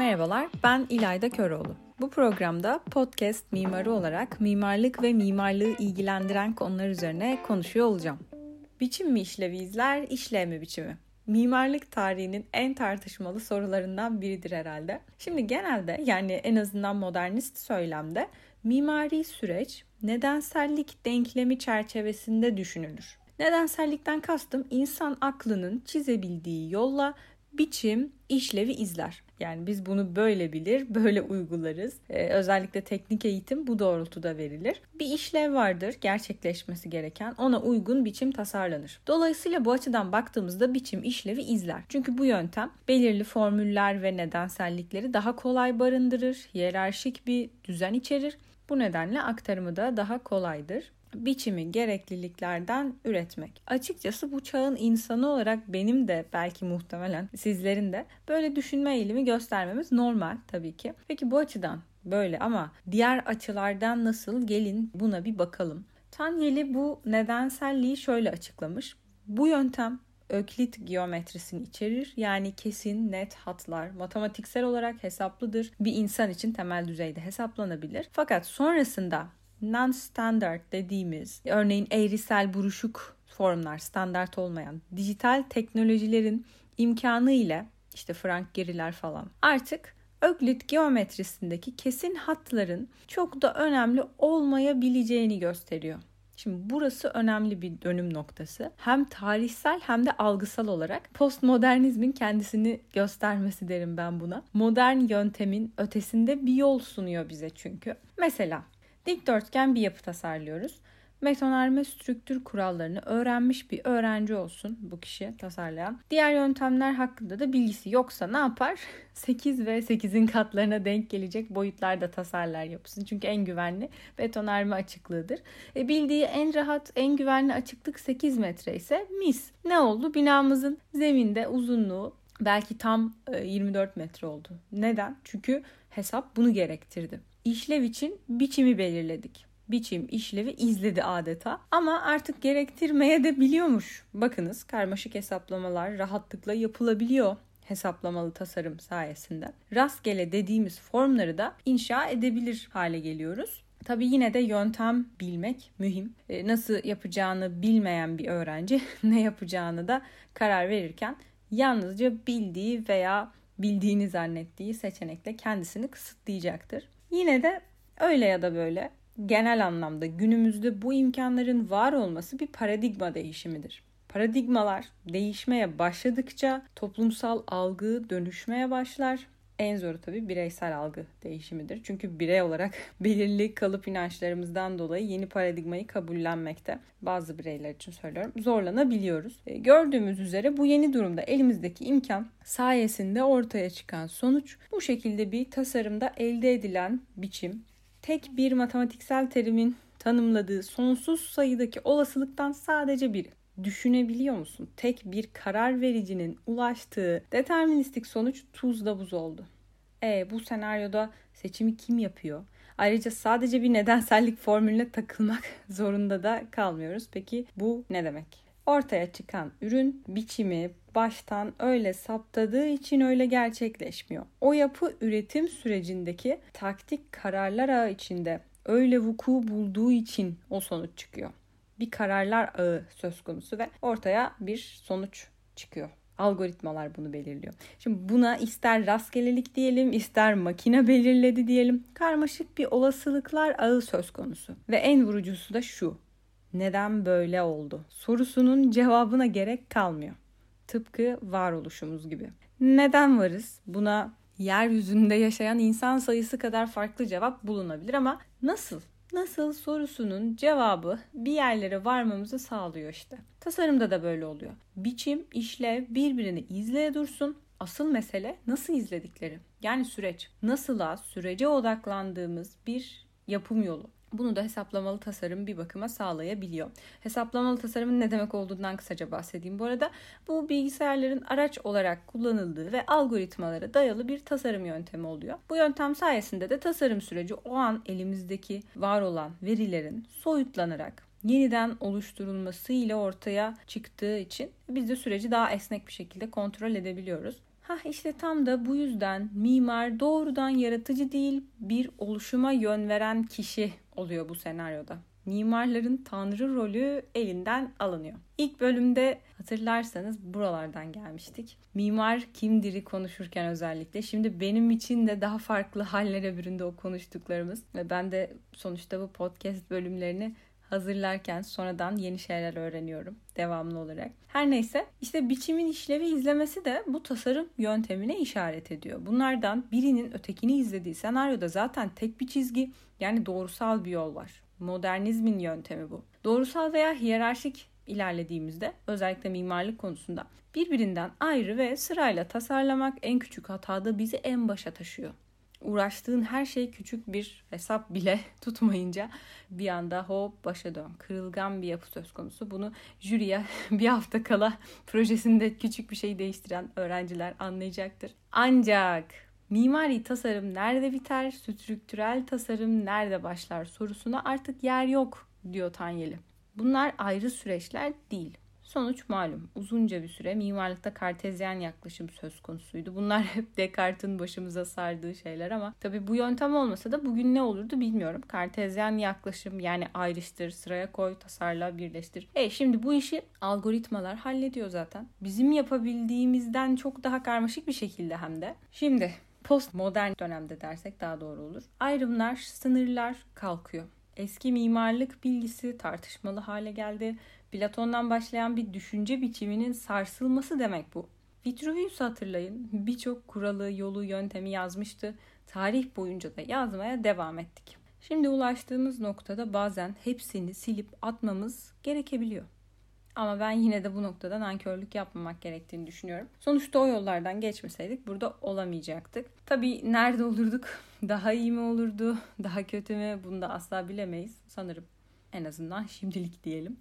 Merhabalar, ben İlayda Köroğlu. Bu programda podcast mimarı olarak mimarlık ve mimarlığı ilgilendiren konular üzerine konuşuyor olacağım. Biçim mi işlevi izler, işlev mi biçimi? Mimarlık tarihinin en tartışmalı sorularından biridir herhalde. Şimdi genelde yani en azından modernist söylemde mimari süreç nedensellik denklemi çerçevesinde düşünülür. Nedensellikten kastım insan aklının çizebildiği yolla biçim işlevi izler. Yani biz bunu böyle bilir, böyle uygularız. Ee, özellikle teknik eğitim bu doğrultuda verilir. Bir işlev vardır gerçekleşmesi gereken. Ona uygun biçim tasarlanır. Dolayısıyla bu açıdan baktığımızda biçim işlevi izler. Çünkü bu yöntem belirli formüller ve nedensellikleri daha kolay barındırır, hiyerarşik bir düzen içerir. Bu nedenle aktarımı da daha kolaydır biçimi gerekliliklerden üretmek. Açıkçası bu çağın insanı olarak benim de belki muhtemelen sizlerin de böyle düşünme eğilimi göstermemiz normal tabii ki. Peki bu açıdan böyle ama diğer açılardan nasıl gelin buna bir bakalım. Tanyeli bu nedenselliği şöyle açıklamış. Bu yöntem Öklit geometrisini içerir. Yani kesin, net hatlar, matematiksel olarak hesaplıdır. Bir insan için temel düzeyde hesaplanabilir. Fakat sonrasında non-standard dediğimiz örneğin eğrisel buruşuk formlar standart olmayan dijital teknolojilerin imkanı ile işte Frank Gehry'ler falan artık Öklit geometrisindeki kesin hatların çok da önemli olmayabileceğini gösteriyor. Şimdi burası önemli bir dönüm noktası. Hem tarihsel hem de algısal olarak postmodernizmin kendisini göstermesi derim ben buna. Modern yöntemin ötesinde bir yol sunuyor bize çünkü. Mesela Dikdörtgen bir yapı tasarlıyoruz. Betonarme strüktür kurallarını öğrenmiş bir öğrenci olsun bu kişi tasarlayan. Diğer yöntemler hakkında da bilgisi yoksa ne yapar? 8 ve 8'in katlarına denk gelecek boyutlarda tasarlar yapısın. Çünkü en güvenli betonarme açıklığıdır. E bildiği en rahat, en güvenli açıklık 8 metre ise mis. Ne oldu? Binamızın zeminde uzunluğu belki tam 24 e, metre oldu. Neden? Çünkü hesap bunu gerektirdi işlev için biçimi belirledik. Biçim işlevi izledi adeta ama artık gerektirmeye de biliyormuş. Bakınız karmaşık hesaplamalar rahatlıkla yapılabiliyor hesaplamalı tasarım sayesinde. Rastgele dediğimiz formları da inşa edebilir hale geliyoruz. Tabi yine de yöntem bilmek mühim. E, nasıl yapacağını bilmeyen bir öğrenci ne yapacağını da karar verirken yalnızca bildiği veya bildiğini zannettiği seçenekle kendisini kısıtlayacaktır. Yine de öyle ya da böyle genel anlamda günümüzde bu imkanların var olması bir paradigma değişimidir. Paradigmalar değişmeye başladıkça toplumsal algı dönüşmeye başlar. En zoru tabii bireysel algı değişimidir. Çünkü birey olarak belirli kalıp inançlarımızdan dolayı yeni paradigmayı kabullenmekte bazı bireyler için söylüyorum zorlanabiliyoruz. E, gördüğümüz üzere bu yeni durumda elimizdeki imkan sayesinde ortaya çıkan sonuç bu şekilde bir tasarımda elde edilen biçim tek bir matematiksel terimin tanımladığı sonsuz sayıdaki olasılıktan sadece biri. Düşünebiliyor musun? Tek bir karar vericinin ulaştığı deterministik sonuç tuzla buz oldu. E bu senaryoda seçimi kim yapıyor? Ayrıca sadece bir nedensellik formülüne takılmak zorunda da kalmıyoruz. Peki bu ne demek? Ortaya çıkan ürün biçimi baştan öyle saptadığı için öyle gerçekleşmiyor. O yapı üretim sürecindeki taktik kararlar ağı içinde öyle vuku bulduğu için o sonuç çıkıyor. Bir kararlar ağı söz konusu ve ortaya bir sonuç çıkıyor. Algoritmalar bunu belirliyor. Şimdi buna ister rastgelelik diyelim, ister makine belirledi diyelim. Karmaşık bir olasılıklar ağı söz konusu. Ve en vurucusu da şu. Neden böyle oldu? Sorusunun cevabına gerek kalmıyor. Tıpkı varoluşumuz gibi. Neden varız? Buna yeryüzünde yaşayan insan sayısı kadar farklı cevap bulunabilir ama nasıl? Nasıl sorusunun cevabı bir yerlere varmamızı sağlıyor işte. Tasarımda da böyle oluyor. Biçim, işlev birbirini izleye dursun. Asıl mesele nasıl izledikleri. Yani süreç. Nasıla, sürece odaklandığımız bir yapım yolu. Bunu da hesaplamalı tasarım bir bakıma sağlayabiliyor. Hesaplamalı tasarımın ne demek olduğundan kısaca bahsedeyim. Bu arada bu bilgisayarların araç olarak kullanıldığı ve algoritmalara dayalı bir tasarım yöntemi oluyor. Bu yöntem sayesinde de tasarım süreci o an elimizdeki var olan verilerin soyutlanarak yeniden oluşturulması ile ortaya çıktığı için biz de süreci daha esnek bir şekilde kontrol edebiliyoruz. Ha işte tam da bu yüzden mimar doğrudan yaratıcı değil bir oluşuma yön veren kişi oluyor bu senaryoda. Mimarların tanrı rolü elinden alınıyor. İlk bölümde hatırlarsanız buralardan gelmiştik. Mimar kimdir'i konuşurken özellikle. Şimdi benim için de daha farklı hallere büründü o konuştuklarımız. Ve ben de sonuçta bu podcast bölümlerini hazırlarken sonradan yeni şeyler öğreniyorum devamlı olarak. Her neyse işte biçimin işlevi izlemesi de bu tasarım yöntemine işaret ediyor. Bunlardan birinin ötekini izlediği senaryoda zaten tek bir çizgi yani doğrusal bir yol var. Modernizmin yöntemi bu. Doğrusal veya hiyerarşik ilerlediğimizde özellikle mimarlık konusunda birbirinden ayrı ve sırayla tasarlamak en küçük hatada bizi en başa taşıyor uğraştığın her şey küçük bir hesap bile tutmayınca bir anda hop başa dön. Kırılgan bir yapı söz konusu. Bunu jüriye bir hafta kala projesinde küçük bir şey değiştiren öğrenciler anlayacaktır. Ancak mimari tasarım nerede biter, strüktürel tasarım nerede başlar sorusuna artık yer yok diyor Tanyeli. Bunlar ayrı süreçler değil. Sonuç malum. Uzunca bir süre mimarlıkta kartezyen yaklaşım söz konusuydu. Bunlar hep Descartes'in başımıza sardığı şeyler ama tabii bu yöntem olmasa da bugün ne olurdu bilmiyorum. Kartezyen yaklaşım yani ayrıştır, sıraya koy, tasarla, birleştir. E şimdi bu işi algoritmalar hallediyor zaten. Bizim yapabildiğimizden çok daha karmaşık bir şekilde hem de. Şimdi postmodern dönemde dersek daha doğru olur. Ayrımlar, sınırlar kalkıyor. Eski mimarlık bilgisi tartışmalı hale geldi Platon'dan başlayan bir düşünce biçiminin sarsılması demek bu. Vitruvius'u hatırlayın. Birçok kuralı, yolu, yöntemi yazmıştı. Tarih boyunca da yazmaya devam ettik. Şimdi ulaştığımız noktada bazen hepsini silip atmamız gerekebiliyor. Ama ben yine de bu noktada nankörlük yapmamak gerektiğini düşünüyorum. Sonuçta o yollardan geçmeseydik burada olamayacaktık. Tabii nerede olurduk? Daha iyi mi olurdu? Daha kötü mü? Bunu da asla bilemeyiz. Sanırım en azından şimdilik diyelim.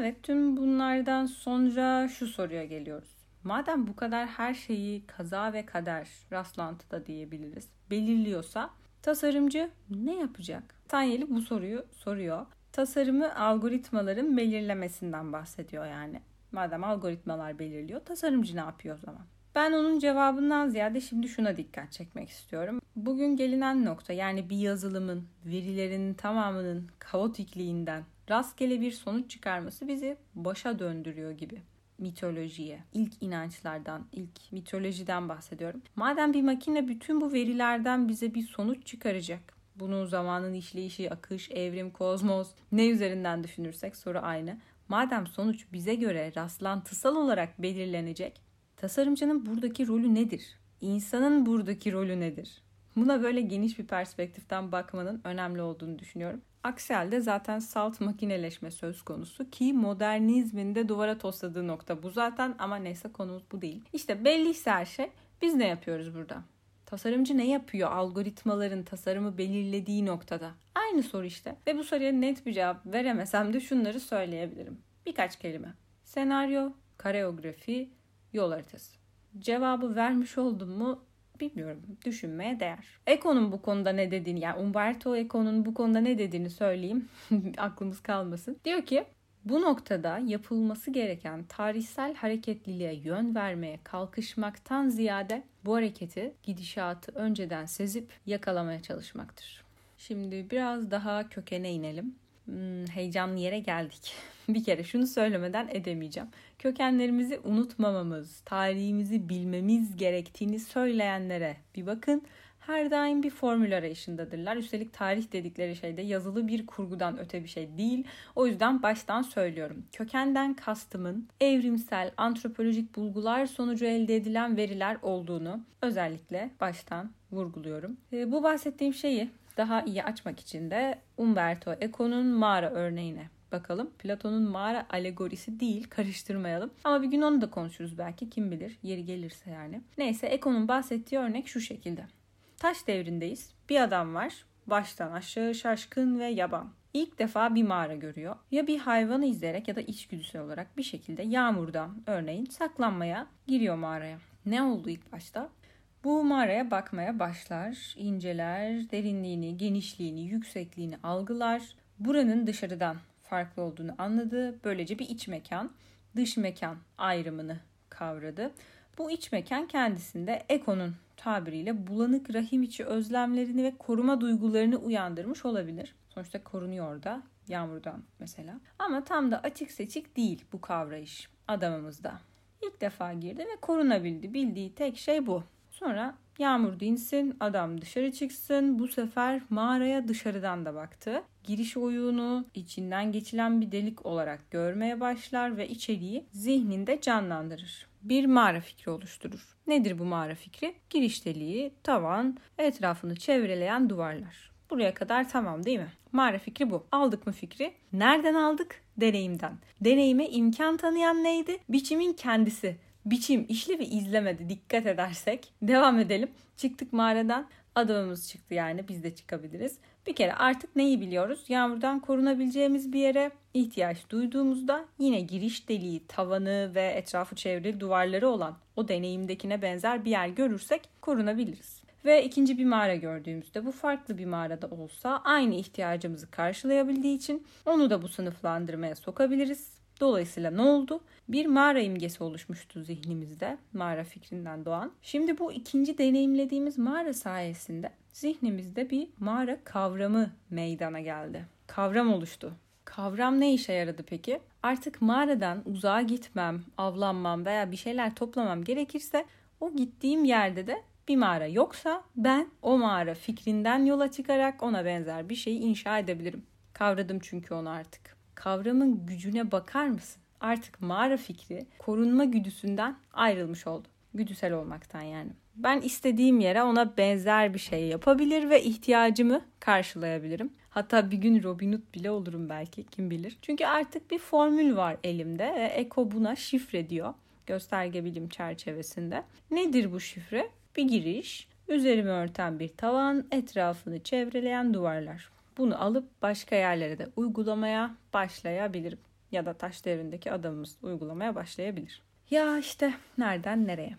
Evet tüm bunlardan sonra şu soruya geliyoruz. Madem bu kadar her şeyi kaza ve kader rastlantıda diyebiliriz belirliyorsa tasarımcı ne yapacak? Tanyeli bu soruyu soruyor. Tasarımı algoritmaların belirlemesinden bahsediyor yani. Madem algoritmalar belirliyor tasarımcı ne yapıyor o zaman? Ben onun cevabından ziyade şimdi şuna dikkat çekmek istiyorum. Bugün gelinen nokta yani bir yazılımın verilerin tamamının kaotikliğinden rastgele bir sonuç çıkarması bizi başa döndürüyor gibi mitolojiye, ilk inançlardan, ilk mitolojiden bahsediyorum. Madem bir makine bütün bu verilerden bize bir sonuç çıkaracak, bunun zamanın işleyişi, akış, evrim, kozmos ne üzerinden düşünürsek soru aynı. Madem sonuç bize göre rastlantısal olarak belirlenecek, tasarımcının buradaki rolü nedir? İnsanın buradaki rolü nedir? Buna böyle geniş bir perspektiften bakmanın önemli olduğunu düşünüyorum. Aksi halde zaten salt makineleşme söz konusu ki modernizmin de duvara tosladığı nokta bu zaten ama neyse konumuz bu değil. İşte belliyse her şey biz ne yapıyoruz burada? Tasarımcı ne yapıyor algoritmaların tasarımı belirlediği noktada? Aynı soru işte. Ve bu soruya net bir cevap veremesem de şunları söyleyebilirim. Birkaç kelime. Senaryo, kareografi, yol haritası. Cevabı vermiş oldum mu bilmiyorum düşünmeye değer. Eko'nun bu konuda ne dediğini yani Umberto Eco'nun bu konuda ne dediğini söyleyeyim aklımız kalmasın. Diyor ki bu noktada yapılması gereken tarihsel hareketliliğe yön vermeye kalkışmaktan ziyade bu hareketi gidişatı önceden sezip yakalamaya çalışmaktır. Şimdi biraz daha kökene inelim. Hmm, heyecanlı yere geldik. bir kere şunu söylemeden edemeyeceğim. Kökenlerimizi unutmamamız, tarihimizi bilmemiz gerektiğini söyleyenlere bir bakın. Her daim bir formül arayışındadırlar. Üstelik tarih dedikleri şey de yazılı bir kurgudan öte bir şey değil. O yüzden baştan söylüyorum. Kökenden kastımın evrimsel, antropolojik bulgular sonucu elde edilen veriler olduğunu özellikle baştan vurguluyorum. E, bu bahsettiğim şeyi daha iyi açmak için de Umberto Eco'nun mağara örneğine bakalım. Platon'un mağara alegorisi değil karıştırmayalım. Ama bir gün onu da konuşuruz belki kim bilir yeri gelirse yani. Neyse Eko'nun bahsettiği örnek şu şekilde. Taş devrindeyiz. Bir adam var. Baştan aşağı şaşkın ve yaban. İlk defa bir mağara görüyor. Ya bir hayvanı izleyerek ya da içgüdüsel olarak bir şekilde yağmurdan örneğin saklanmaya giriyor mağaraya. Ne oldu ilk başta? Bu mağaraya bakmaya başlar, inceler, derinliğini, genişliğini, yüksekliğini algılar. Buranın dışarıdan farklı olduğunu anladı. Böylece bir iç mekan, dış mekan ayrımını kavradı. Bu iç mekan kendisinde Eko'nun tabiriyle bulanık rahim içi özlemlerini ve koruma duygularını uyandırmış olabilir. Sonuçta korunuyor da yağmurdan mesela. Ama tam da açık seçik değil bu kavrayış adamımızda. İlk defa girdi ve korunabildi. Bildiği tek şey bu. Sonra yağmur dinsin, adam dışarı çıksın. Bu sefer mağaraya dışarıdan da baktı. Giriş oyunu içinden geçilen bir delik olarak görmeye başlar ve içeriği zihninde canlandırır. Bir mağara fikri oluşturur. Nedir bu mağara fikri? Giriş deliği, tavan, etrafını çevreleyen duvarlar. Buraya kadar tamam değil mi? Mağara fikri bu. Aldık mı fikri? Nereden aldık? Deneyimden. Deneyime imkan tanıyan neydi? Biçimin kendisi. Biçim işlevi izlemedi dikkat edersek. Devam edelim. Çıktık mağaradan. Adamımız çıktı yani biz de çıkabiliriz. Bir kere artık neyi biliyoruz? Yağmurdan korunabileceğimiz bir yere ihtiyaç duyduğumuzda yine giriş deliği, tavanı ve etrafı çevrili duvarları olan o deneyimdekine benzer bir yer görürsek korunabiliriz. Ve ikinci bir mağara gördüğümüzde bu farklı bir mağarada olsa aynı ihtiyacımızı karşılayabildiği için onu da bu sınıflandırmaya sokabiliriz. Dolayısıyla ne oldu? Bir mağara imgesi oluşmuştu zihnimizde, mağara fikrinden doğan. Şimdi bu ikinci deneyimlediğimiz mağara sayesinde zihnimizde bir mağara kavramı meydana geldi. Kavram oluştu. Kavram ne işe yaradı peki? Artık mağaradan uzağa gitmem, avlanmam veya bir şeyler toplamam gerekirse o gittiğim yerde de bir mağara yoksa ben o mağara fikrinden yola çıkarak ona benzer bir şeyi inşa edebilirim. Kavradım çünkü onu artık. Kavramın gücüne bakar mısın? Artık mağara fikri korunma güdüsünden ayrılmış oldu. Güdüsel olmaktan yani. Ben istediğim yere ona benzer bir şey yapabilir ve ihtiyacımı karşılayabilirim. Hatta bir gün Robin Hood bile olurum belki kim bilir. Çünkü artık bir formül var elimde ve Eko buna şifre diyor gösterge bilim çerçevesinde. Nedir bu şifre? Bir giriş, üzerimi örten bir tavan, etrafını çevreleyen duvarlar. Bunu alıp başka yerlere de uygulamaya başlayabilirim. Ya da taş devrindeki adamımız uygulamaya başlayabilir. Ya işte nereden nereye?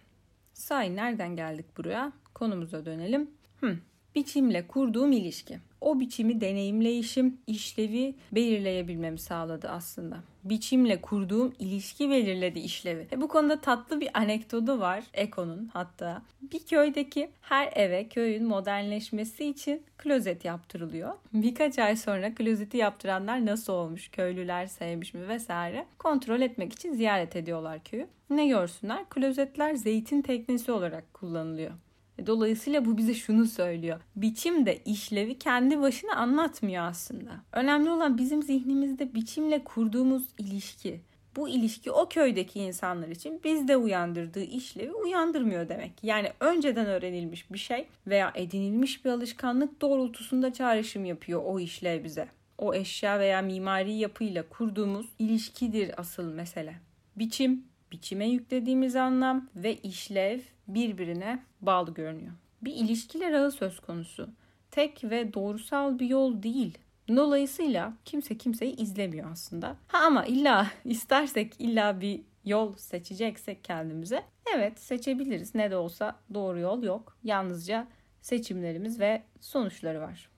Say nereden geldik buraya? Konumuza dönelim. Hmm, biçimle kurduğum ilişki o biçimi deneyimleyişim, işlevi belirleyebilmemi sağladı aslında. Biçimle kurduğum ilişki belirledi işlevi. E bu konuda tatlı bir anekdotu var Eko'nun hatta. Bir köydeki her eve köyün modernleşmesi için klozet yaptırılıyor. Birkaç ay sonra klozeti yaptıranlar nasıl olmuş, köylüler sevmiş mi vesaire kontrol etmek için ziyaret ediyorlar köyü. Ne görsünler? Klozetler zeytin teknesi olarak kullanılıyor. E, dolayısıyla bu bize şunu söylüyor. Biçim de işlevi kendi başına anlatmıyor aslında. Önemli olan bizim zihnimizde biçimle kurduğumuz ilişki. Bu ilişki o köydeki insanlar için bizde uyandırdığı işlevi uyandırmıyor demek. Yani önceden öğrenilmiş bir şey veya edinilmiş bir alışkanlık doğrultusunda çağrışım yapıyor o işlev bize. O eşya veya mimari yapıyla kurduğumuz ilişkidir asıl mesele. Biçim, biçime yüklediğimiz anlam ve işlev birbirine bağlı görünüyor. Bir ilişkiler ağı söz konusu. Tek ve doğrusal bir yol değil. Dolayısıyla kimse kimseyi izlemiyor aslında. Ha ama illa istersek illa bir yol seçeceksek kendimize evet seçebiliriz. Ne de olsa doğru yol yok. Yalnızca seçimlerimiz ve sonuçları var.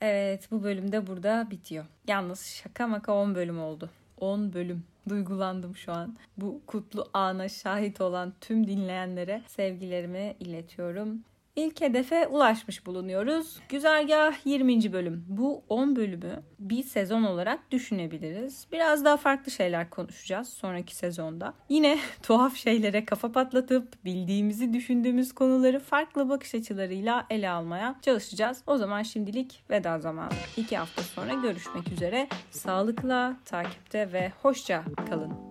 Evet bu bölümde burada bitiyor. Yalnız şaka maka 10 bölüm oldu. 10 bölüm. Duygulandım şu an. Bu kutlu ana şahit olan tüm dinleyenlere sevgilerimi iletiyorum. İlk hedefe ulaşmış bulunuyoruz. Güzergah 20. bölüm. Bu 10 bölümü bir sezon olarak düşünebiliriz. Biraz daha farklı şeyler konuşacağız sonraki sezonda. Yine tuhaf şeylere kafa patlatıp bildiğimizi düşündüğümüz konuları farklı bakış açılarıyla ele almaya çalışacağız. O zaman şimdilik veda zamanı. İki hafta sonra görüşmek üzere. Sağlıkla, takipte ve hoşça kalın.